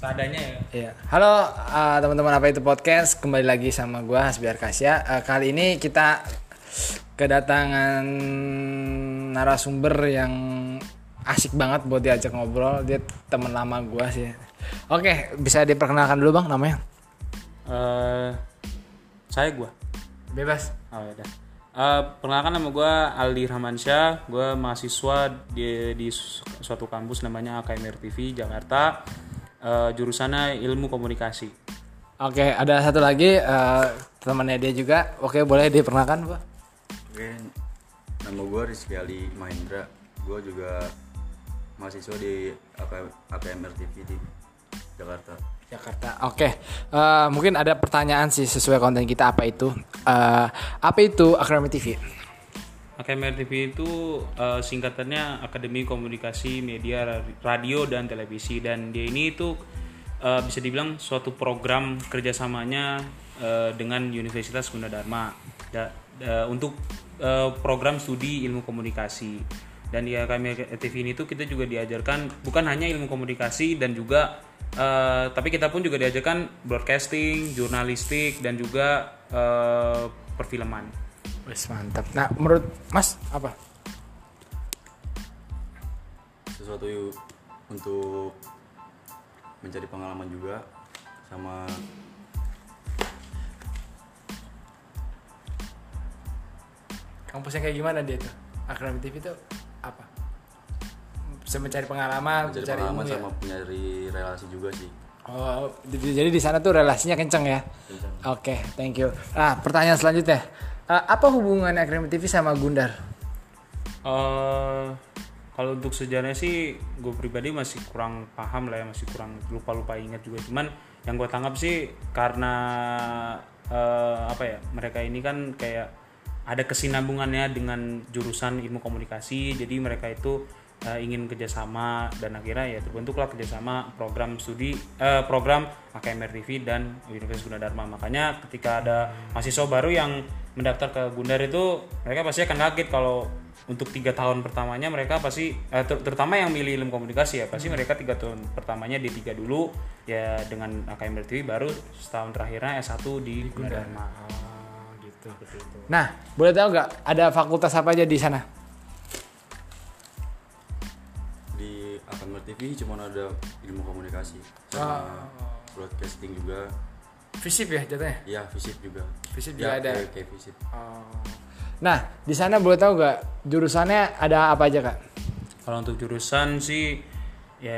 seadanya ya Iya. Halo uh, teman-teman apa itu podcast kembali lagi sama gua Hasbiar Kasya. Uh, kali ini kita kedatangan narasumber yang asik banget buat diajak ngobrol. Dia teman lama gua sih. Oke, bisa diperkenalkan dulu bang namanya? Eh, saya gua Bebas. oh ya udah Eh, perkenalkan nama gua Aldi Rahmansyah gua mahasiswa di, di su- suatu kampus namanya AKMR TV Jakarta Eh, jurusannya ilmu komunikasi Oke, ada satu lagi uh, temannya dia juga. Oke, boleh diperkenalkan pak? Oke, nama gue Rizky Ali Mahendra. Gue juga mahasiswa di AK- AKMR TV di Jakarta. Jakarta. Oke, eh, mungkin ada pertanyaan sih sesuai konten kita apa itu? Eh, apa itu Akademi TV? AKMR TV itu eh, singkatannya Akademi Komunikasi Media Ra- Radio dan Televisi. Dan dia ini itu eh, bisa dibilang suatu program kerjasamanya eh, dengan Universitas Gunadarma. Da- da- untuk eh, program studi ilmu komunikasi. Dan di AKMR TV ini tuh kita juga diajarkan bukan hanya ilmu komunikasi dan juga eh, tapi kita pun juga diajarkan broadcasting, jurnalistik dan juga eh, perfilman. Wes mantap. Nah, menurut Mas apa? Sesuatu untuk mencari pengalaman juga sama Kampusnya kayak gimana dia tuh? Akademi TV itu apa? Bisa mencari pengalaman, mencari mencari pengalaman ilmu ya? sama mencari relasi juga sih. Oh, jadi di sana tuh relasinya kenceng ya? Oke, thank you. Nah, pertanyaan selanjutnya. Eh, apa hubungan Akademi TV sama Gundar? eh kalau untuk sejarahnya sih gue pribadi masih kurang paham lah ya masih kurang lupa lupa ingat juga. Cuman yang gue tangkap sih karena eh, apa ya mereka ini kan kayak ada kesinambungannya dengan jurusan ilmu komunikasi. Jadi mereka itu eh, ingin kerjasama dan akhirnya ya terbentuklah kerjasama program studi eh, program AKMR TV dan Universitas Gunadarma. Makanya ketika ada mahasiswa baru yang mendaftar ke Gundar itu mereka pasti akan kaget kalau untuk tiga tahun pertamanya mereka pasti eh, ter- terutama yang milih ilmu komunikasi ya pasti mereka tiga tahun pertamanya di tiga dulu ya dengan AKMR TV baru setahun terakhirnya S1 di Gunadarma Oh, gitu. Nah, boleh tahu nggak ada fakultas apa aja di sana? Di AKMR TV cuma ada ilmu komunikasi sama broadcasting juga. Fisip ya jatuhnya? Ya, fisip juga. Fisip ya, juga ada. Kayak, kayak fisip. Oh. Nah, di sana boleh tahu nggak jurusannya ada apa aja kak? kalau untuk jurusan sih ya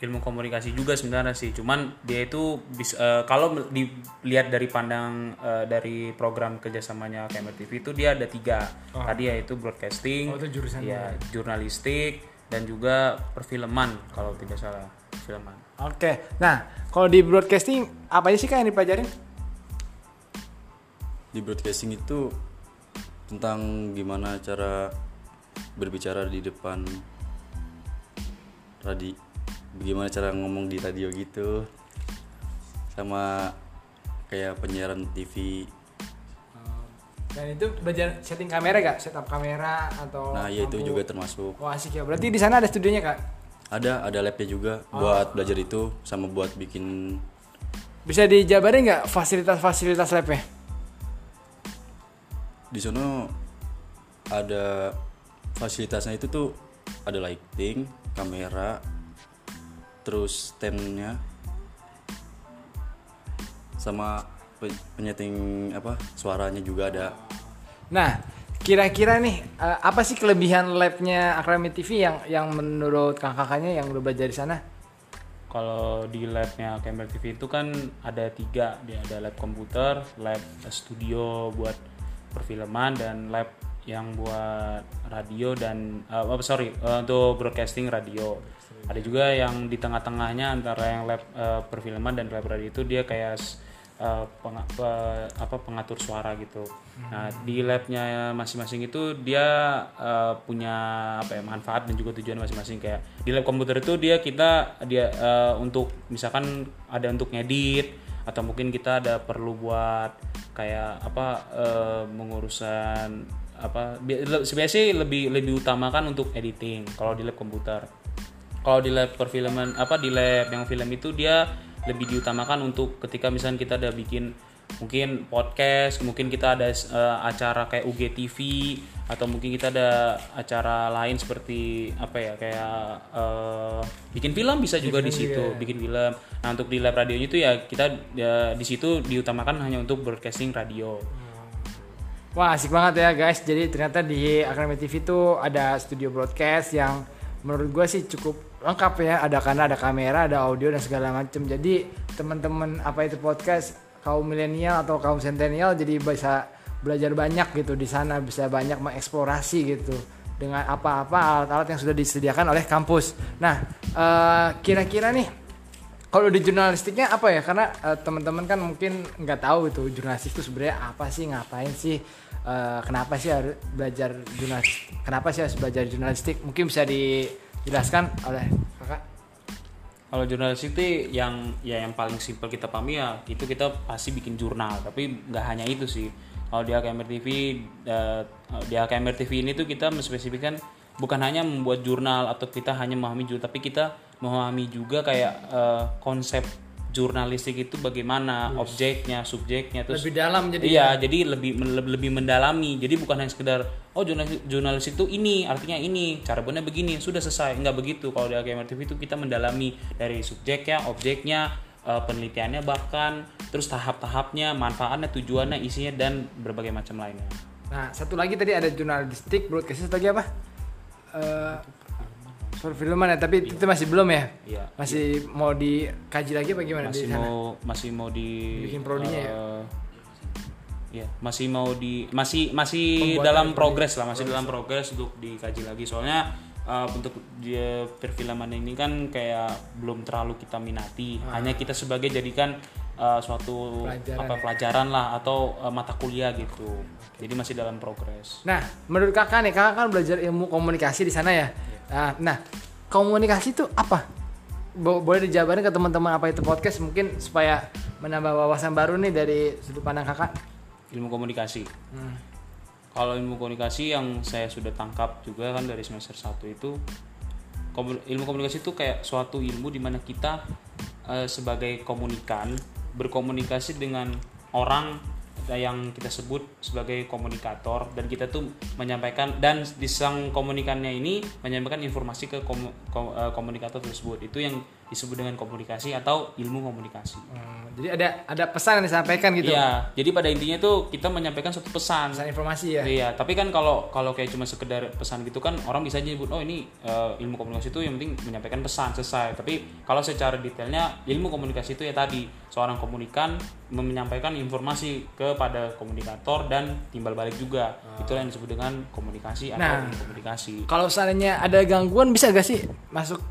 ilmu komunikasi juga sebenarnya sih cuman dia itu bis- eh, kalau dilihat dari pandang eh, dari program kerjasamanya KMR TV itu dia ada tiga tadi yaitu broadcasting Oh, itu ya jurnalistik dan juga perfilman kalau tidak salah perfilman Oke, nah kalau di broadcasting apa aja sih kak yang dipelajarin? Di broadcasting itu tentang gimana cara berbicara di depan radi bagaimana cara ngomong di radio gitu sama kayak penyiaran TV Dan itu belajar setting kamera kak, setup kamera atau? nah ya itu juga termasuk Wah asik ya. Berarti di sana ada studionya kak? Ada ada labnya juga buat belajar itu sama buat bikin Bisa dijabarin nggak fasilitas-fasilitas labnya? di sana ada fasilitasnya itu tuh ada lighting kamera terus standnya sama pe- penyeting apa suaranya juga ada Nah, kira-kira nih eh, apa sih kelebihan labnya Akademi TV yang yang menurut kakak-kakaknya yang udah belajar di sana? kalau di labnya KMR TV itu kan ada tiga dia ada lab komputer lab studio buat perfilman dan lab yang buat radio dan eh, apa sorry eh, untuk broadcasting radio ada juga yang di tengah-tengahnya antara yang lab eh, perfilman dan lab radio itu dia kayak s- eh, penga- pe- apa pengatur suara gitu. Nah di labnya masing-masing itu dia eh, punya apa ya manfaat dan juga tujuan masing-masing. Kayak di lab komputer itu dia kita dia eh, untuk misalkan ada untuk ngedit atau mungkin kita ada perlu buat kayak apa eh, mengurusan apa sebenarnya sih lebih lebih utamakan untuk editing kalau di lab komputer. Kalau di lab perfilman apa di lab yang film itu dia lebih diutamakan untuk ketika misalnya kita ada bikin mungkin podcast, mungkin kita ada eh, acara kayak UGTV atau mungkin kita ada acara lain seperti apa ya kayak eh, bikin film bisa juga di situ, bikin film. Nah, untuk di lab radionya itu ya kita ya, di situ diutamakan hanya untuk broadcasting radio. Wah asik banget ya guys. Jadi ternyata di Akademi TV itu ada studio broadcast yang menurut gue sih cukup lengkap ya. Ada karena ada kamera, ada audio dan segala macam. Jadi teman-teman apa itu podcast kaum milenial atau kaum sentenial jadi bisa belajar banyak gitu di sana bisa banyak mengeksplorasi gitu dengan apa-apa alat-alat yang sudah disediakan oleh kampus. Nah eh, kira-kira nih kalau di jurnalistiknya apa ya? Karena eh, teman-teman kan mungkin nggak tahu itu jurnalistik itu sebenarnya apa sih, ngapain sih, Eh, kenapa sih harus belajar jurnalistik? Kenapa sih harus belajar jurnalistik? Mungkin bisa dijelaskan oleh kakak. Kalau jurnalistik yang ya yang paling simpel kita pahami ya itu kita pasti bikin jurnal, tapi nggak hanya itu sih. Kalau di AKMR TV eh, di AKMR TV ini tuh kita menspesifikkan bukan hanya membuat jurnal atau kita hanya memahami jurnal, tapi kita memahami juga kayak eh, konsep jurnalistik itu bagaimana objeknya, subjeknya terus Lebih dalam jadi Iya, jadi lebih lebih, mendalami. Jadi bukan hanya sekedar oh jurnalis jurnalis itu ini, artinya ini, cara benar begini, sudah selesai. Enggak begitu. Kalau di AKMR TV itu kita mendalami dari subjeknya, objeknya, eh, penelitiannya bahkan terus tahap-tahapnya, manfaatnya, tujuannya, isinya dan berbagai macam lainnya. Nah satu lagi tadi ada jurnalistik, broadcast lagi apa? Eh perfilman ya, tapi itu masih belum ya? Iya. Masih mau dikaji lagi apa gimana Masih di sana? mau masih mau di Bikin prodinya ya? eh, Iya, masih mau di masih masih Pembuatan dalam progres lah, masih dalam progres untuk dikaji lagi. Soalnya eh, untuk dia perfilman ini kan kayak belum terlalu kita minati. Hanya kita sebagai jadikan eh, suatu Ah. Pelajaran apa ya? pelajaran lah atau eh, mata kuliah gitu. Jadi masih dalam progres. Nah, menurut kakak nih, kakak kan belajar ilmu komunikasi di sana ya. Nah, nah, komunikasi itu apa? Bo- boleh dijabarin ke teman-teman apa itu podcast mungkin supaya menambah wawasan baru nih dari sudut pandang kakak. Ilmu komunikasi. Hmm. Kalau ilmu komunikasi yang saya sudah tangkap juga kan dari semester 1 itu ilmu komunikasi itu kayak suatu ilmu di mana kita eh, sebagai komunikan berkomunikasi dengan orang yang kita sebut sebagai komunikator dan kita tuh menyampaikan dan di sang komunikannya ini menyampaikan informasi ke eh, komunikator tersebut. Itu yang disebut dengan komunikasi atau ilmu komunikasi. Hmm, jadi ada ada pesan yang disampaikan gitu. Iya, jadi pada intinya tuh kita menyampaikan suatu pesan Pesan informasi ya. Iya, tapi kan kalau kalau kayak cuma sekedar pesan gitu kan orang bisa nyebut oh ini eh, ilmu komunikasi itu yang penting menyampaikan pesan selesai. Tapi kalau secara detailnya ilmu komunikasi itu ya tadi seorang komunikan menyampaikan informasi kepada komunikator dan timbal balik juga. Itulah yang disebut dengan komunikasi atau Nah. ilmu komunikasi. Kalau seandainya ada gangguan bisa gak sih masuk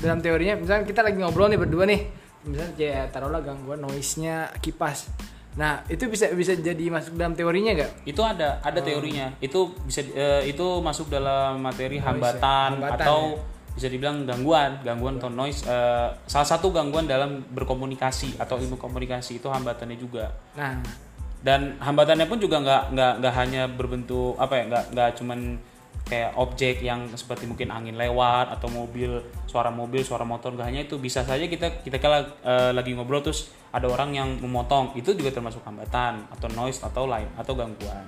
dalam teorinya? Misalnya kita lagi ngobrol nih berdua nih, misalnya kayak taruhlah gangguan noise-nya kipas. Nah itu bisa bisa jadi masuk dalam teorinya gak? Itu ada ada teorinya. Itu bisa eh, itu masuk dalam materi Noise ya, hambatan, hambatan atau bisa dibilang gangguan, gangguan atau noise. eh, salah satu gangguan dalam berkomunikasi atau ilmu komunikasi itu hambatannya juga. Nah Dan hambatannya pun juga nggak nggak nggak hanya berbentuk apa ya nggak nggak cuman kayak objek yang seperti mungkin angin lewat atau mobil suara mobil suara motor nggak hanya itu bisa saja kita kita kala eh, lagi ngobrol terus ada orang yang memotong itu juga termasuk hambatan atau noise atau lain atau gangguan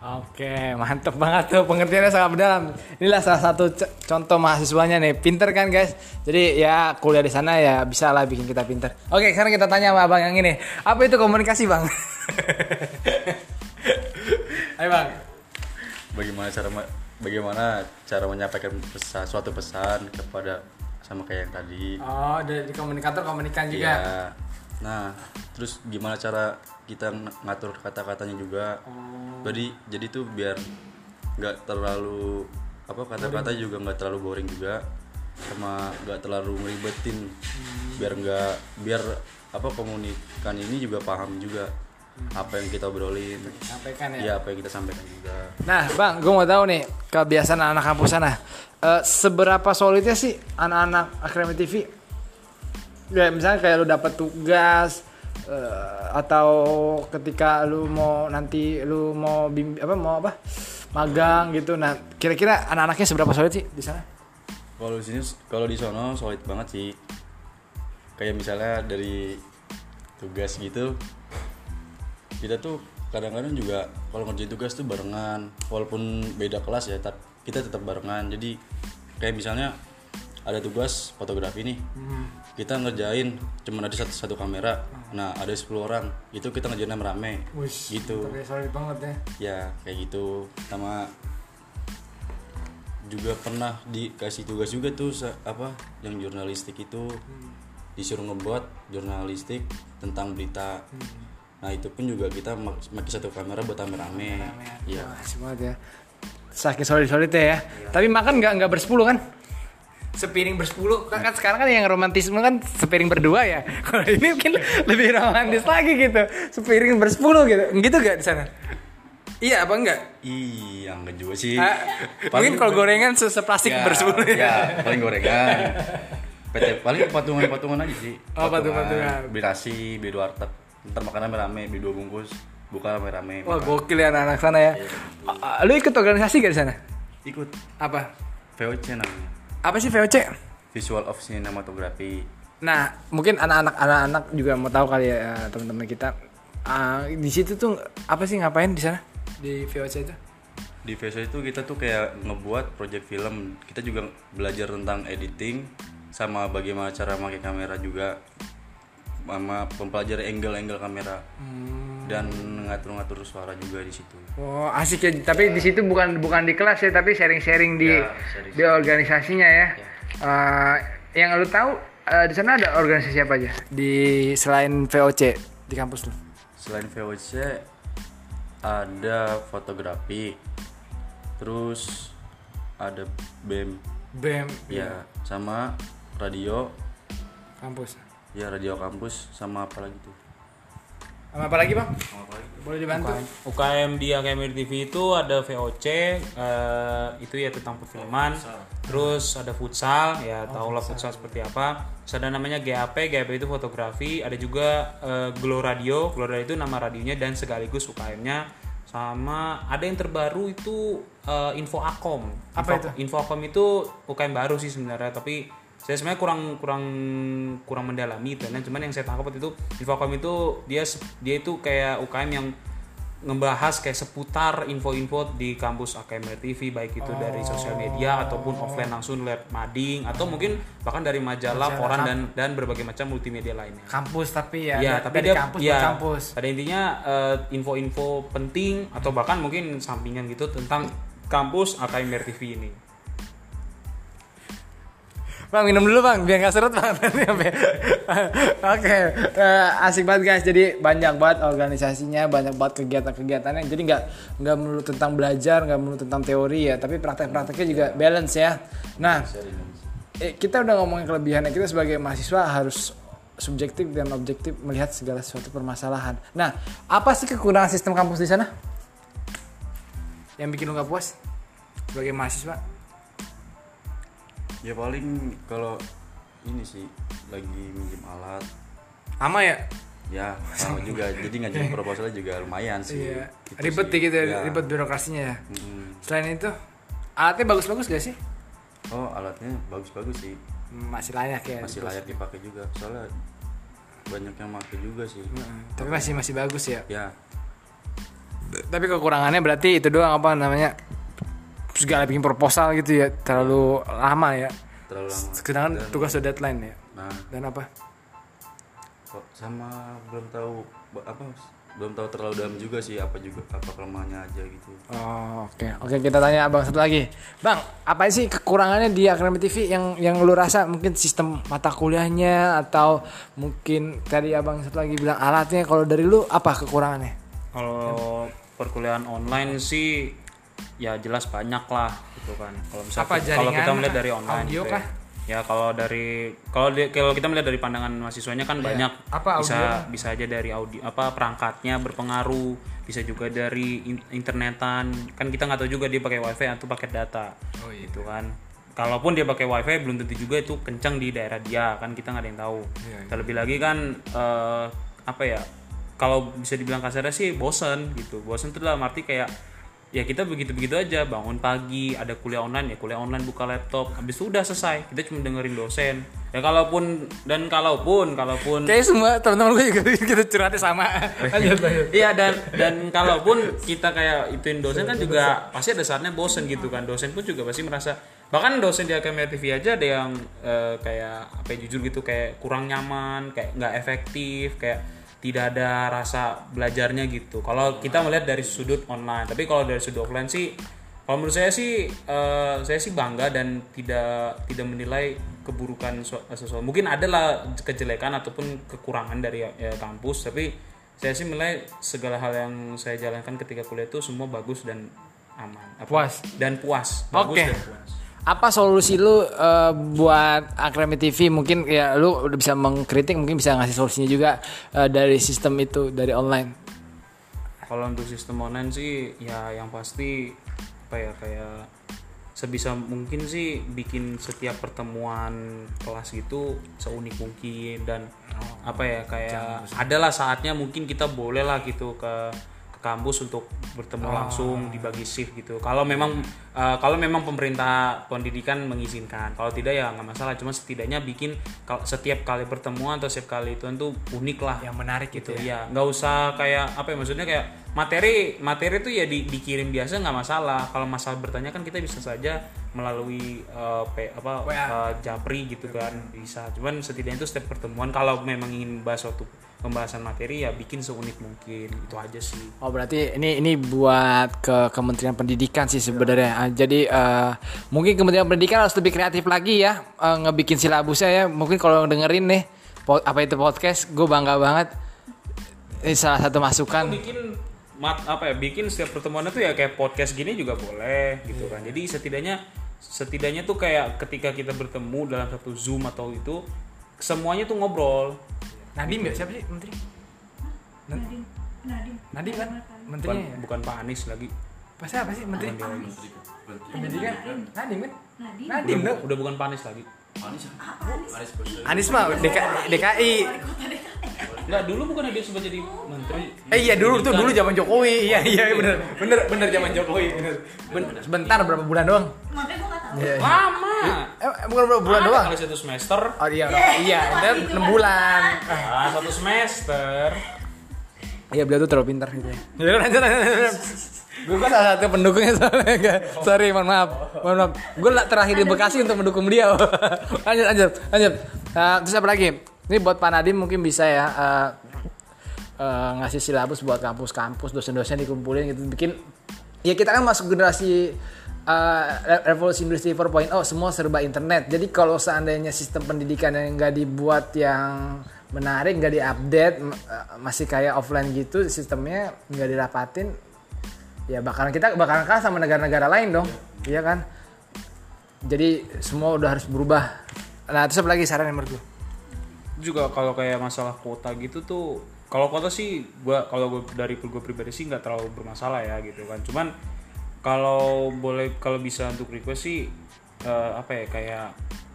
Oke, mantep banget tuh pengertiannya sangat mendalam. Inilah salah satu contoh mahasiswanya nih, pinter kan guys. Jadi ya kuliah di sana ya bisa lah bikin kita pinter. Oke, sekarang kita tanya sama abang yang ini, apa itu komunikasi bang? Ayo bang. bagaimana cara bagaimana cara menyampaikan pesan suatu pesan kepada sama kayak yang tadi Oh, dari komunikator komunikan juga. Iya. Nah, terus gimana cara kita ng- ngatur kata-katanya juga? Jadi jadi tuh biar nggak terlalu apa kata-kata juga nggak terlalu boring juga sama nggak terlalu ngeribetin biar nggak biar apa komunikan ini juga paham juga apa yang kita obrolin Sampaikan ya. ya apa yang kita sampaikan juga Nah, Bang, gue mau tahu nih kebiasaan anak kampus sana. Eh, seberapa solidnya sih anak-anak Akademi TV? Ya, misalnya kayak lu dapat tugas eh, atau ketika lu mau nanti lu mau bim, apa mau apa magang gitu. Nah, kira-kira anak-anaknya seberapa solid sih di sana? kalau di sini kalau di sono solid banget sih kayak misalnya dari tugas gitu kita tuh kadang-kadang juga kalau ngerjain tugas tuh barengan walaupun beda kelas ya tapi kita tetap barengan. Jadi kayak misalnya ada tugas fotografi nih. Kita ngerjain cuman ada satu satu kamera. Nah ada 10 orang. Itu kita ngerjain rame gitu. solid banget ya. ya kayak gitu. Sama juga pernah dikasih tugas juga tuh se- apa yang jurnalistik itu. Disuruh ngebuat jurnalistik tentang berita nah itu pun juga kita pakai satu kamera buat rame-rame iya Wah, asik banget ya. Saking solid-solid ya. Tapi makan nggak nggak bersepuluh kan? Sepiring bersepuluh kan, kan sekarang kan yang romantisme kan sepiring berdua ya. Kalau ini mungkin lebih romantis lagi gitu. Sepiring bersepuluh gitu. Gitu gak di sana? Iya apa enggak? iya enggak juga sih Ah, mungkin kalau gorengan se seplastik ya, bersepuluh ya paling gorengan PT paling patungan-patungan aja sih Oh, beli nasi beli dua warteg ntar makan rame-rame beli dua bungkus buka rame-rame Wah gokil ya anak-anak sana ya. Ah, Lu ikut organisasi gak di sana? ikut Apa? VOC namanya Apa sih VOC? Visual of Cinematography Nah, mungkin anak-anak anak-anak juga mau tahu kali ya teman-teman kita. Ah, di situ tuh apa sih ngapain di sana? Di VOC itu? di VSO itu kita tuh kayak ngebuat project film kita juga belajar tentang editing sama bagaimana cara pakai kamera juga sama mempelajari angle-angle kamera dan ngatur-ngatur suara juga di situ Oh, asik ya. Tapi di situ bukan bukan di kelas ya, tapi sharing-sharing di Ya, sharing-sharing. di organisasinya ya. Ah, yang lu tahu ah, di sana ada organisasi apa aja? Di selain VOC di kampus lu? selain VOC ada fotografi terus ada BEM BEM ya sama radio kampus. Ya radio kampus sama apa lagi tuh? Sama apa lagi, Bang? sama apa lagi? Boleh dibantu? UKM di Akademi TV itu ada VOC eh, itu ya tentang perfilman. Terus ada futsal ya tau lah futsal. seperti apa. Terus ada namanya GAP GAP itu fotografi. Ada juga eh, Glow Radio. Glow Radio itu nama radionya dan sekaligus UKM-nya sama ada yang terbaru itu eh, Info Akom. Apa Info- Info Akom itu UKM baru sih sebenarnya tapi saya sebenarnya kurang kurang kurang mendalami itu nah cuman yang saya tangkap waktu itu Infocom itu dia dia itu kayak UKM yang ngebahas kayak seputar info-info di kampus AKM TV baik itu dari sosial media ataupun offline langsung lewat mading atau mungkin bahkan dari majalah, koran dan dan berbagai macam multimedia lainnya. Kampus tapi ya, Ya, tapi dari dia kampus ya, kampus. Pada intinya eh, info-info penting atau bahkan mungkin sampingan gitu tentang kampus AKM TV ini. Bang minum dulu bang, biar nggak seret bang. Oke, eh, asik banget guys. Jadi banyak banget organisasinya, banyak banget kegiatan-kegiatannya. Jadi nggak nggak melulu tentang belajar, nggak melulu tentang teori ya, tapi praktek-prakteknya juga balance ya. Nah, eh, kita udah ngomongin kelebihannya. Kita sebagai mahasiswa harus subjektif dan objektif melihat segala suatu permasalahan. Nah, apa sih kekurangan sistem kampus di sana? Yang bikin lu nggak puas sebagai mahasiswa? Ya paling kalau ini sih lagi minjem alat Ama ya? ya sama juga jadi ngajuin proposalnya juga lumayan sih Iya. Gitu Ribet sih. dikit ya, ribet birokrasinya ya. Mm-mm. Selain itu, alatnya bagus-bagus gak sih? oh alatnya bagus-bagus sih Masih layak ya. masih layak dipakai juga soalnya banyak yang pakai juga sih Hmm, Tapi masih masih bagus ya. ya Tapi kekurangannya berarti itu doang apa namanya? Segala bikin proposal gitu ya, terlalu lama ya. terlalu lama Sedangkan Dan- tugas udah deadline ya. nah Dan apa? kok sama belum tahu apa belum tahu terlalu dalam juga sih apa juga apa kelemahannya aja gitu Oh, oke. Oke, kita tanya Abang satu lagi. Bang, apa sih kekurangannya di Akademi TV yang yang lu rasa mungkin sistem mata kuliahnya atau mungkin tadi Abang satu lagi bilang alatnya kalau dari lu apa kekurangannya? Kalau perkuliahan online sih ya jelas banyak lah gitu kan. Kalau misalnya Apa, kalau kita melihat dari online audio gitu ya. kah? Ya kalau dari kalau di- kalau kita melihat dari pandangan mahasiswanya kan banyak Iya. Apa bisa audio? bisa aja dari audio apa perangkatnya berpengaruh, bisa juga dari in- internetan. Kan kita nggak tahu juga dia pakai wifi atau pakai data. Oh, iya. Gitu kan. Kalaupun dia pakai wifi belum tentu juga itu kencang di daerah dia kan kita nggak ada yang tahu. Iya, Terlebih lagi kan eh, apa ya kalau bisa dibilang kasarnya sih bosen gitu bosen tuh dalam arti kayak ya kita begitu-begitu aja. Bangun pagi ada kuliah online ya kuliah online buka laptop. Habis itu udah selesai. Kita cuma dengerin dosen. Ya kalaupun dan kalaupun kalaupun Kayak semua teman-teman gue juga gitu curhatnya sama. Lanjut, lanjut. Iya dan dan kalaupun kita kayak ituin dosen kan juga pasti ada saatnya bosen gitu kan. Dosen pun juga pasti merasa bahkan dosen di Akademi TV aja ada yang eh, kayak apa ya, jujur gitu kayak kurang nyaman kayak nggak efektif kayak tidak ada rasa belajarnya gitu. Kalau kita melihat dari sudut online tapi kalau dari sudut offline sih kalau menurut saya sih eh, saya sih bangga dan tidak tidak menilai keburukan su- sesuatu. Mungkin adalah kejelekan ataupun kekurangan dari ya, kampus tapi saya sih menilai segala hal yang saya jalankan ketika kuliah itu semua bagus dan aman. Apa- Puas. dan puas. Bagus Oke. dan puas Apa solusi lu eh, buat Akademi TV? Mungkin ya lu udah bisa mengkritik, mungkin bisa ngasih solusinya juga eh, dari sistem itu dari online. kalau untuk sistem online sih ya yang pasti apa ya kayak sebisa mungkin sih bikin setiap pertemuan kelas gitu seunik mungkin dan apa ya kayak adalah saatnya mungkin kita boleh lah gitu ke kampus untuk bertemu langsung dibagi shift gitu. Kalau memang eh, kalau memang pemerintah pendidikan mengizinkan. Kalau tidak ya nggak masalah cuma setidaknya bikin setiap kali pertemuan atau setiap kali itu tuh unik lah. Yang menarik gitu ya. nggak usah kayak apa ya maksudnya kayak materi materi itu ya di- dikirim biasa nggak masalah. Kalau masalah bertanya kan kita bisa saja melalui eh, pe- apa eh, japri gitu kan bisa. Cuman setidaknya itu setiap pertemuan kalau memang ingin bahas suatu pembahasan materi ya bikin seunik mungkin itu aja sih Oh berarti ini ini buat ke Kementerian Pendidikan sih sebenarnya. Ah, Jadi eh, mungkin Kementerian Pendidikan harus lebih kreatif lagi ya eh, ngebikin silabusnya ya. Mungkin kalau dengerin nih po- apa itu podcast, gue bangga banget. Ini salah satu masukan. bikin mat apa ya bikin setiap pertemuan itu ya kayak podcast gini juga boleh gitu kan jadi setidaknya setidaknya tuh kayak ketika kita bertemu dalam satu zoom atau itu semuanya tuh ngobrol Nadim ya? Siapa sih? Menteri? Nadim Nadim kan? Bukan menterinya ya? bukan Pak Anies lagi. Pas apa sih? Menteri? Pendidikan? Nadim kan? Nadim Nadim udah, dong. udah bukan Pak Anies lagi Anies mah DK- DKI. Enggak dulu bukan dia sempat jadi menteri Eh iya dulu tuh dulu zaman Jokowi. Iya iya bener bener bener zaman Jokowi. Bener. Ben- sebentar berapa bulan doang? makanya gue gak tau Iya. lama Eh, bukan berapa bulan doang? kali satu semester Oh iya, iya, udah 6 bulan. Ah, ah satu semester Iya, beliau tuh terlalu pintar gitu ya. Ya lanjut, lanjut, lanjut. Gue kan salah satu pendukungnya soalnya. Sorry, mohon maaf. Mohon maaf. Gue lah terakhir di Bekasi untuk mendukung beliau. lanjut, lanjut, lanjut. Nah, terus apa lagi? Ini buat Pak Nadim mungkin bisa ya eh, eh, ngasih silabus buat kampus-kampus, dosen-dosen dikumpulin gitu bikin ya kita kan masuk generasi re- revolusi industri 4.0 semua serba internet. Jadi kalau seandainya sistem pendidikan yang nggak dibuat yang menarik, nggak diupdate, masih kayak offline gitu sistemnya nggak dirapatin, ya bakalan kita bakalan kalah sama negara-negara lain dong, iya kan? Jadi semua udah harus berubah. Nah, terus apa lagi saran yang menurut lu? juga kalau kayak masalah kuota gitu tuh kalau kuota sih gua kalau gue dari gue pribadi sih nggak terlalu bermasalah ya gitu kan cuman kalau boleh kalau bisa untuk request sih eh, apa ya kayak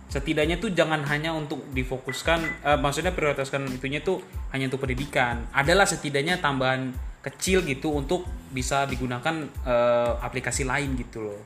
setidaknya tuh jangan hanya untuk difokuskan eh, maksudnya prioritaskan itunya tuh hanya untuk pendidikan adalah setidaknya tambahan kecil gitu untuk bisa digunakan eh, aplikasi lain gitu loh.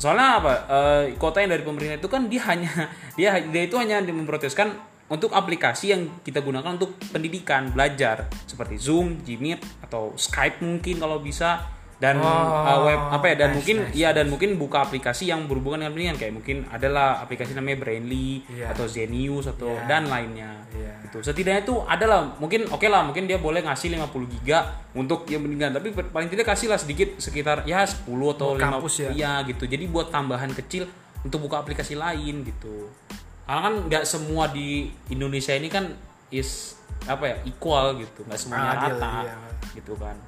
Soalnya apa? Eh, kota yang dari pemerintah itu kan dia hanya dia dia itu hanya memproteskan untuk aplikasi yang kita gunakan untuk pendidikan belajar. Seperti Zoom, Gmeet atau Skype mungkin kalau bisa dan eh, web apa ya dan mungkin ya dan mungkin buka aplikasi yang berhubungan dengan pendidikan kayak mungkin adalah aplikasi namanya Brainly Iya. atau Zenius atau dan lainnya. Iya. itu setidaknya itu adalah mungkin oke lah mungkin dia boleh ngasih 50 giga untuk yang pendidikan tapi paling tidak kasih lah sedikit sekitar ya 10 atau Buat 5 kampus ya. iya gitu. Jadi buat tambahan kecil untuk buka aplikasi lain gitu. Karena kan nggak semua di Indonesia ini kan is apa ya equal gitu. Nggak semuanya Adil, rata iya. gitu kan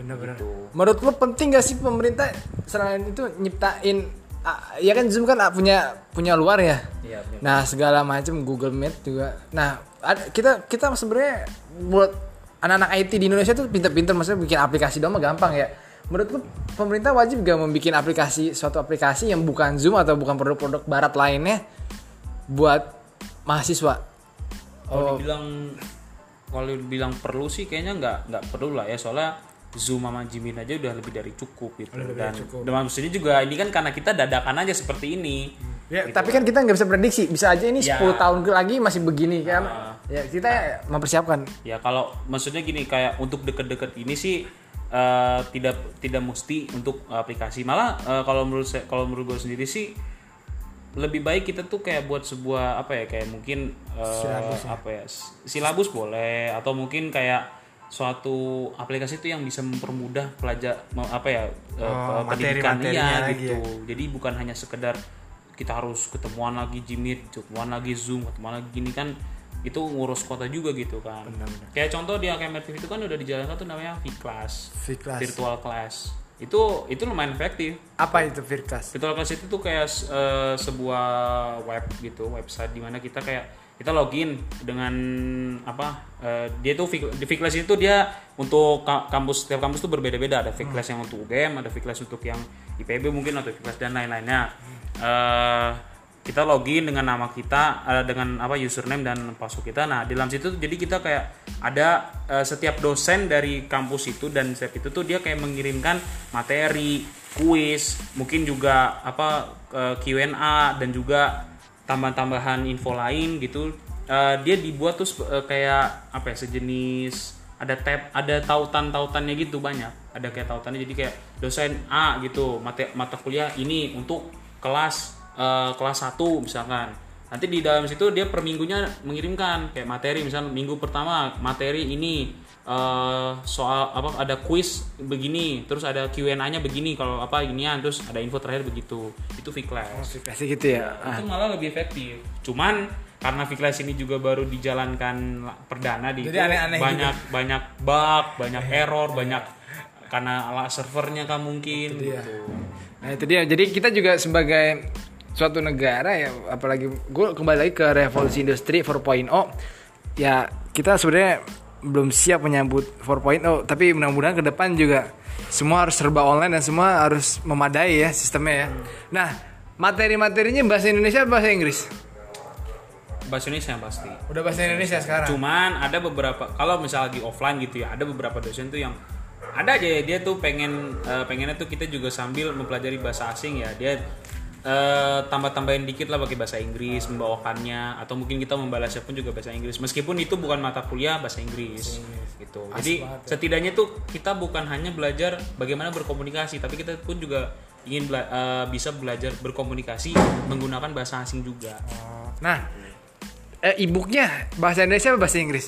Bener-bener. Gitu. Menurut lu penting gak sih pemerintah selain itu nyiptain ah, ya kan Zoom kan ah, punya punya luar ya. Iya. Nah segala macam Google Meet juga. Nah kita kita sebenarnya buat anak-anak IT di Indonesia tuh pinter-pinter maksudnya bikin aplikasi doang mah gampang ya. Menurut lu pemerintah wajib gak membuat aplikasi suatu aplikasi yang bukan Zoom atau bukan produk-produk barat lainnya buat mahasiswa? kalau dibilang kalau dibilang perlu sih kayaknya nggak nggak perlu lah ya soalnya Zoom sama Jimin aja udah lebih dari cukup gitu Udah lebih dan cukup. dan maksudnya juga ini kan karena kita dadakan aja seperti ini Ya, tapi kan kita nggak bisa prediksi, bisa aja ini Ya. 10 tahun lagi masih begini kan. Ah. Ya, kita mempersiapkan. ya kalau maksudnya gini kayak untuk deket-deket ini sih eh, tidak tidak mesti untuk aplikasi malah eh, kalau menurut saya kalau menurut gue sendiri sih lebih baik kita tuh kayak buat sebuah apa ya kayak mungkin eh, apa ya s- silabus boleh atau mungkin kayak suatu aplikasi itu yang bisa mempermudah pelajar apa ya eh, Oh, pendidikan iya lagi ya. gitu jadi bukan hanya sekedar kita harus ketemuan lagi Jimit, ketemuan lagi Zoom, ketemuan lagi gini kan itu ngurus kota juga gitu kan. Kayak contoh di AKM TV itu kan udah dijalankan tuh namanya V-Class, V-Class. virtual class. Itu itu lumayan efektif. Apa itu Virkas? Virtual class itu tuh kayak eh, sebuah web gitu, website di mana kita kayak kita login dengan apa eh, dia tuh di V-Class itu dia untuk ka- kampus setiap kampus tuh berbeda-beda. Ada V-Class yang untuk UGM ada V-Class untuk yang IPB mungkin atau V-Class dan lain-lainnya. Eh, kita login dengan nama kita eh, dengan apa username dan password kita. Nah di dalam situ tuh jadi kita kayak ada eh, setiap dosen dari kampus itu dan setiap itu tuh dia kayak mengirimkan materi kuis mungkin juga apa eh, Q&A dan juga tambahan-tambahan info lain gitu. Eh, dia dibuat tuh eh, kayak apa ya sejenis ada tab ada tautan-tautannya gitu banyak. Ada kayak tautannya jadi kayak dosen A gitu mata mata kuliah ini untuk kelas eh, kelas 1 misalkan nanti di dalam situ dia per minggunya mengirimkan kayak materi misalnya minggu pertama materi ini eh, soal apa ada quiz begini terus ada Q&A-nya begini kalau apa ginian terus ada info terakhir begitu itu V-Class Virkas gitu ya. Ah. itu malah lebih efektif. Cuman karena V-Class ini juga baru dijalankan la- perdana di Jadi aneh-aneh banyak banyak bug, banyak error, banyak karena ala servernya kan mungkin dia. gitu. Nah itu dia. Jadi kita juga sebagai suatu negara ya, apalagi gue kembali lagi ke revolusi industri 4.0 ya kita sebenarnya belum siap menyambut 4.0 tapi mudah-mudahan ke depan juga semua harus serba online dan semua harus memadai ya sistemnya ya. Nah materi-materinya bahasa Indonesia bahasa Inggris. Bahasa Indonesia yang pasti. Udah bahasa Indonesia sekarang. Cuman ada beberapa kalau misalnya lagi offline gitu ya, ada beberapa dosen tuh yang ada aja ya, dia tuh pengen eh, pengennya tuh kita juga sambil mempelajari bahasa asing ya. Dia eh, tambah-tambahin dikit lah pakai bahasa Inggris membawakannya atau mungkin kita membalasnya pun juga bahasa Inggris meskipun itu bukan mata kuliah bahasa Inggris gitu. Jadi setidaknya tuh kita bukan hanya belajar bagaimana berkomunikasi tapi kita pun juga ingin bela- eh, bisa belajar berkomunikasi menggunakan bahasa asing juga. Nah eh, e-booknya bahasa Indonesia apa bahasa Inggris?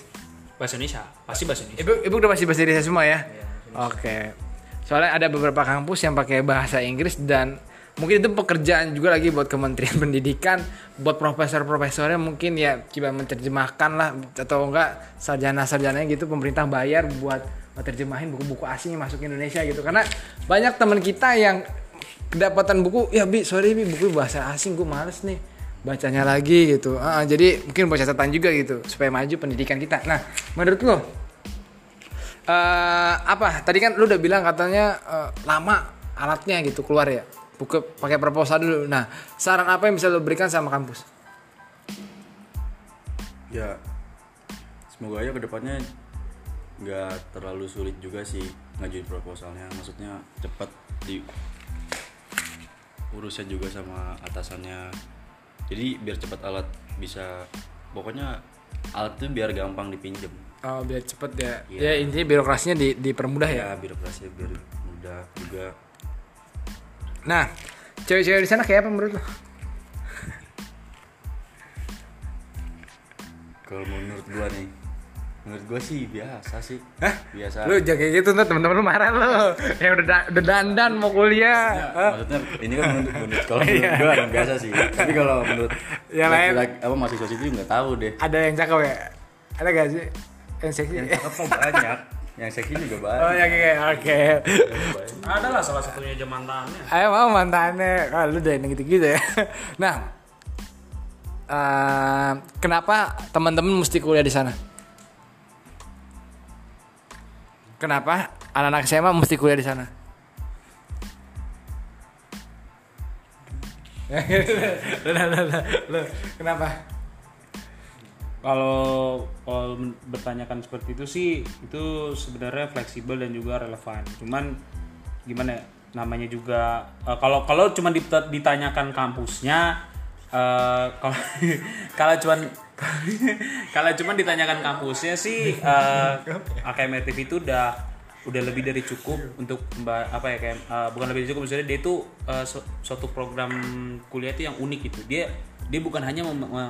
Bahasa Indonesia, pasti bahasa Indonesia. Ibu, ibu udah pasti bahasa Indonesia semua ya? Oke. Soalnya ada beberapa kampus yang pakai bahasa Inggris dan mungkin itu pekerjaan juga lagi buat Kementerian Pendidikan, buat profesor-profesornya mungkin ya coba menerjemahkan lah atau enggak sarjana-sarjananya gitu pemerintah bayar buat menerjemahin buku-buku asing yang masuk ke Indonesia gitu. Karena banyak teman kita yang kedapatan buku, ya bi sorry bi buku bahasa asing gue males nih bacanya lagi gitu. Ah, jadi mungkin buat catatan juga gitu supaya maju pendidikan kita. Nah, menurut lo eh apa? Tadi kan lu udah bilang katanya eh, lama alatnya gitu keluar ya. Buka pakai proposal dulu. Nah, saran apa yang bisa lo berikan sama kampus? ya semoga aja ke depannya nggak terlalu sulit juga sih ngajuin proposalnya maksudnya cepat di urusnya juga sama atasannya jadi biar cepat alat bisa pokoknya alat tuh biar gampang dipinjem Oh, biar cepet ya. Iya. Ya intinya birokrasinya di, dipermudah ya. ya birokrasi biar mudah juga Nah, cewek-cewek di sana kayak apa menurut lo? kalau menurut gua nih menurut gua sih biasa sih Hah? biasa Lu jangan kayak gitu ntar temen-temen lu marah lu. Ya udah da- udah dandan mau kuliah. Hah? maksudnya ini kan menurut, menurut kalau menurut gua yang biasa sih tapi kalau menurut Yang lain? apa mahasiswa situ nggak tahu deh Ada yang cakep ya? Ada gak sih? Yang seksi? apa banyak yang seksi juga banyak Oh ya kayak oke. Ada lah salah satunya aja mantannya. Ayo mau mantannya. Kalau lu udah yang gitu-gitu ya. Nah, eh, kenapa teman-teman mesti kuliah di sana? Kenapa anak-anak SMA mesti kuliah di sana? Kenapa? Kalau kalau bertanyakan seperti itu sih itu sebenarnya fleksibel dan juga relevan. Cuman gimana ya, namanya juga eh, kalau kalau cuma dita- ditanyakan kampusnya eh, kalau kalau cuman kalau cuma ditanyakan kampusnya sih eh, AKMRTV itu udah udah lebih dari cukup untuk apa ya kayak eh, bukan lebih dari cukup maksudnya dia itu eh, su- suatu program kuliah itu yang unik gitu. Dia dia bukan hanya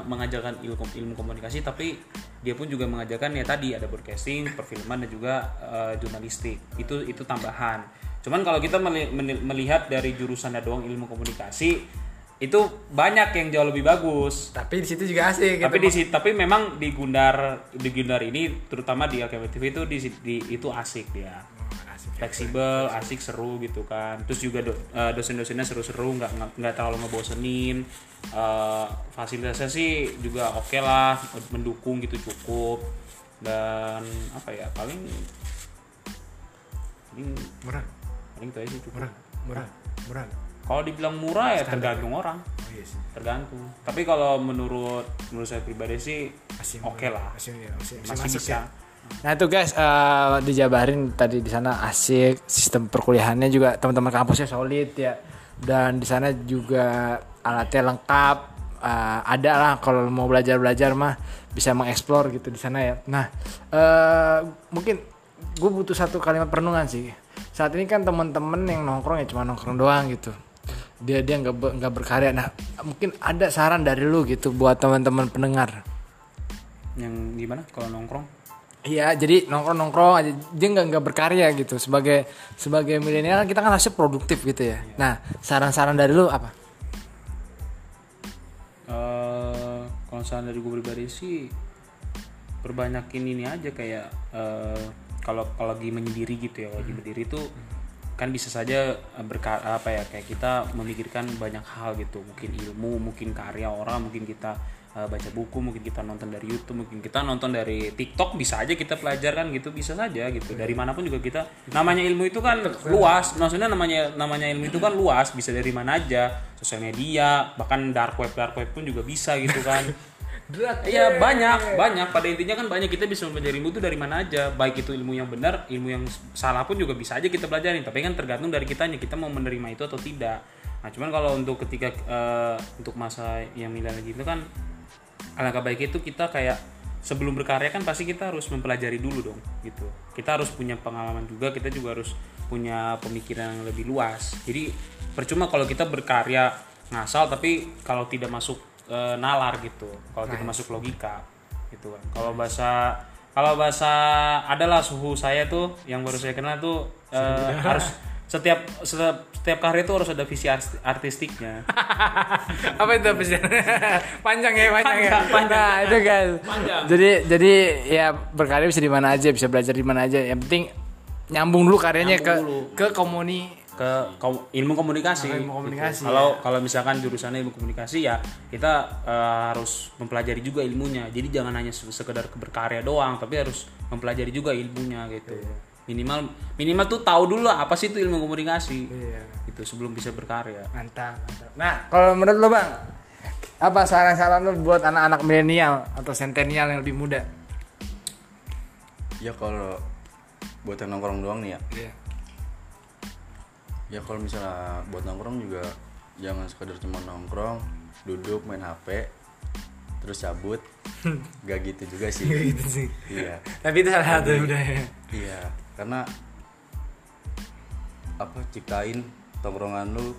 mengajarkan ilmu ilmu komunikasi tapi dia pun juga mengajarkan ya tadi ada broadcasting perfilman dan juga eh, jurnalistik. Itu itu tambahan. Cuman kalau kita melihat dari jurusannya doang ilmu komunikasi itu banyak yang jauh lebih bagus. Tapi di situ juga asik. tapi gitu. di situ tapi memang di Gundar di Gundar ini terutama di AKB TV itu di, di- itu asik dia. Fleksibel asik seru gitu kan. Terus juga do- eh, dosen-dosennya seru-seru nggak nggak- terlalu ngebosenin. Eh, fasilitasnya sih juga oke lah mendukung gitu cukup. Dan apa ya paling paling murah, paling itu aja sih cukup. Murah, murah, murah. Kalau dibilang murah ya tergantung orang. Oh iya sih. tergantung. Tapi kalau menurut menurut saya pribadi sih Masih oke lah. Masih, masih, masih, masih masuk bisa. ya. Nah itu guys eh, dijabarin tadi di sana asik. Sistem perkuliahannya juga teman-teman kampusnya solid ya. Dan di sana juga alatnya lengkap. Eh, ada lah kalau mau belajar belajar mah bisa mengeksplor gitu di sana ya. Nah eh, mungkin gue butuh satu kalimat perenungan sih. Saat ini kan teman-teman yang nongkrong ya cuma nongkrong doang gitu dia dia nggak nggak berkarya. Nah mungkin ada saran dari lu gitu buat teman-teman pendengar. Yang gimana kalau nongkrong? Iya, jadi nongkrong nongkrong aja. Dia nggak nggak berkarya gitu. Sebagai sebagai milenial kita kan harusnya produktif gitu ya. Nah, saran-saran dari lu apa? eh kalau saran dari gue pribadi sih perbanyakin ini aja kayak eh, kalau kalau lagi menyendiri gitu ya kalau lagi berdiri tuh kan bisa saja eh, berka apa ya kayak kita memikirkan banyak hal gitu. Mungkin ilmu mungkin karya orang mungkin kita eh, baca buku mungkin kita nonton dari YouTube mungkin kita nonton dari TikTok bisa aja kita pelajarkan gitu bisa saja gitu. Dari mana pun juga kita. Namanya ilmu itu kan luas maksudnya namanya namanya ilmu itu kan luas bisa dari mana aja. Sosial media bahkan dark web dark web pun juga bisa gitu kan Iya banyak banyak. Pada intinya kan banyak kita bisa mempelajari ilmu itu dari mana aja. Baik itu ilmu yang benar ilmu yang salah pun juga bisa aja kita pelajarin. Tapi kan tergantung dari kitanya kita mau menerima itu atau tidak. Nah cuman kalau untuk ketika eh, untuk masa yang milenial gitu kan alangkah baik itu kita kayak sebelum berkarya kan pasti kita harus mempelajari dulu dong gitu. Kita harus punya pengalaman juga kita juga harus punya pemikiran yang lebih luas. Jadi percuma kalau kita berkarya ngasal tapi kalau tidak masuk eh, nalar gitu kalau kita masuk logika gitu kan kalau bahasa kalau bahasa adalah suhu saya tuh yang baru saya kenal tuh eh, harus setiap setiap setiap karya itu harus ada visi art- artistiknya apa itu panjang ya, panjang, ya. Panjang, panjang. Nah, itu. Panjang. Jadi jadi ya berkarya bisa di mana aja, bisa belajar di mana aja. Yang penting nyambung dulu karyanya Nyambung ke dulu. ke komuni ke kom- ilmu komunikasi. Ilmu komunikasi, gitu. Kalau kalau misalkan jurusannya ilmu komunikasi ya kita eh, harus mempelajari juga ilmunya. Jadi jangan hanya se- sekedar berkarya doang, tapi harus mempelajari juga ilmunya gitu. Minimal minimal tuh tahu dulu lah apa sih itu ilmu komunikasi. Iya. Gitu sebelum bisa berkarya. Mantap, mantap. Nah, kalau menurut lo bang, apa saran-saran lo buat anak-anak milenial atau sentenial yang lebih muda? ya kalau buat yang nongkrong doang nih ya Iya. Ya kalau misalnya buat nongkrong juga jangan sekedar cuma nongkrong duduk main hp terus cabut. Gak gitu juga sih. Gitu sih. iya. Tapi itu salah satu udah ya. iya. Karena apa ciptain tongkrongan lu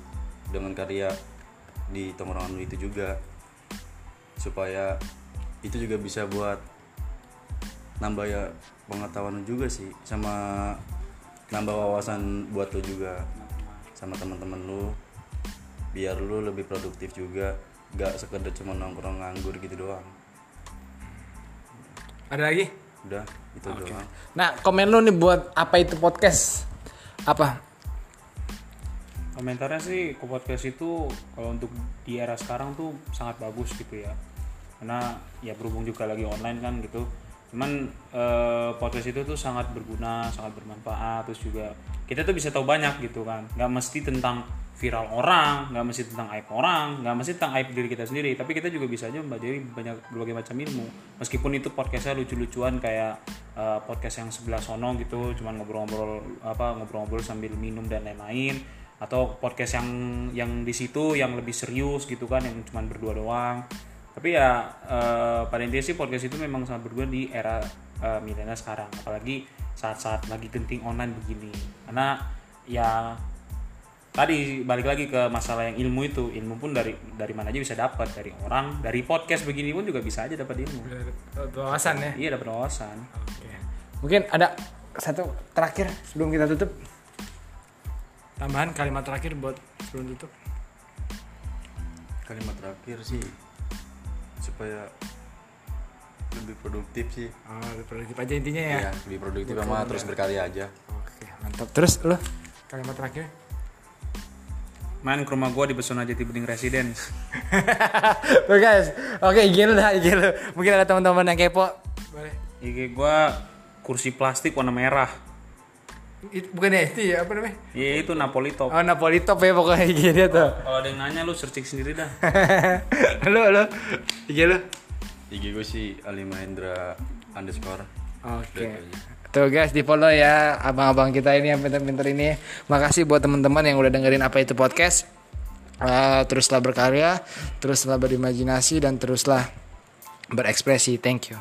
dengan karya di tongkrongan lu itu juga. Supaya itu juga bisa buat nambah ya pengetahuan lu juga sih sama nambah wawasan buat lu juga sama teman-teman lu biar lu lebih produktif juga gak sekedar cuma nongkrong nganggur gitu doang Ada lagi? udah itu doang Nah, komen lu nih buat apa itu podcast? Apa? Komentarnya sih ke podcast itu kalau untuk di era sekarang tuh sangat bagus gitu ya. Karena ya berhubung juga lagi online kan gitu. Cuman eh, podcast itu tuh sangat berguna, sangat bermanfaat terus juga kita tuh bisa tahu banyak gitu kan. Nggak mesti tentang viral orang nggak mesti tentang aib orang nggak mesti tentang aib diri kita sendiri. Tapi kita juga bisa aja mempelajari banyak berbagai macam ilmu. Meskipun itu podcastnya lucu-lucuan kayak eh, podcast yang sebelah sono gitu cuman ngobrol-ngobrol apa ngobrol-ngobrol sambil minum dan lain-lain. Atau podcast yang yang di situ yang lebih serius gitu kan yang cuman berdua doang tapi ya eh, pada intinya sih podcast itu memang sangat berguna di era eh, milenial sekarang apalagi saat-saat lagi genting online begini karena ya tadi balik lagi ke masalah yang ilmu itu ilmu pun dari dari mana aja bisa dapat dari orang dari podcast begini pun juga bisa aja dapat ilmu Wawasan ya. iya dapat wawasan Oke. Mungkin ada satu terakhir sebelum kita tutup. Tambahan kalimat terakhir buat sebelum tutup. kalimat terakhir sih supaya lebih produktif sih Oh, lebih produktif aja intinya ya. ya lebih produktif sama terus berkarya aja Oke, mantap. Terus lo kalimat terakhir? main ke rumah gua di Pesona Jati Bening Residence Oke guys, oke IG lu dah, IG lu. Mungkin ada teman-teman yang kepo. Boleh. IG gua kursi plastik warna merah bukan ya itu ya apa namanya? Iya itu Napoli top Oh Napoli top ya pokoknya IG dia tuh. kalau ada yang nanya lu searching sendiri dah lo lo IG lu. IG gue sih Ali Mahendra underscore Oke. Aja. Tuh guys di follow ya abang-abang kita ini yang pinter-pinter ini. Makasih buat teman-teman yang udah dengerin apa itu podcast. Eh, teruslah berkarya, teruslah berimajinasi dan teruslah berekspresi. Thank you.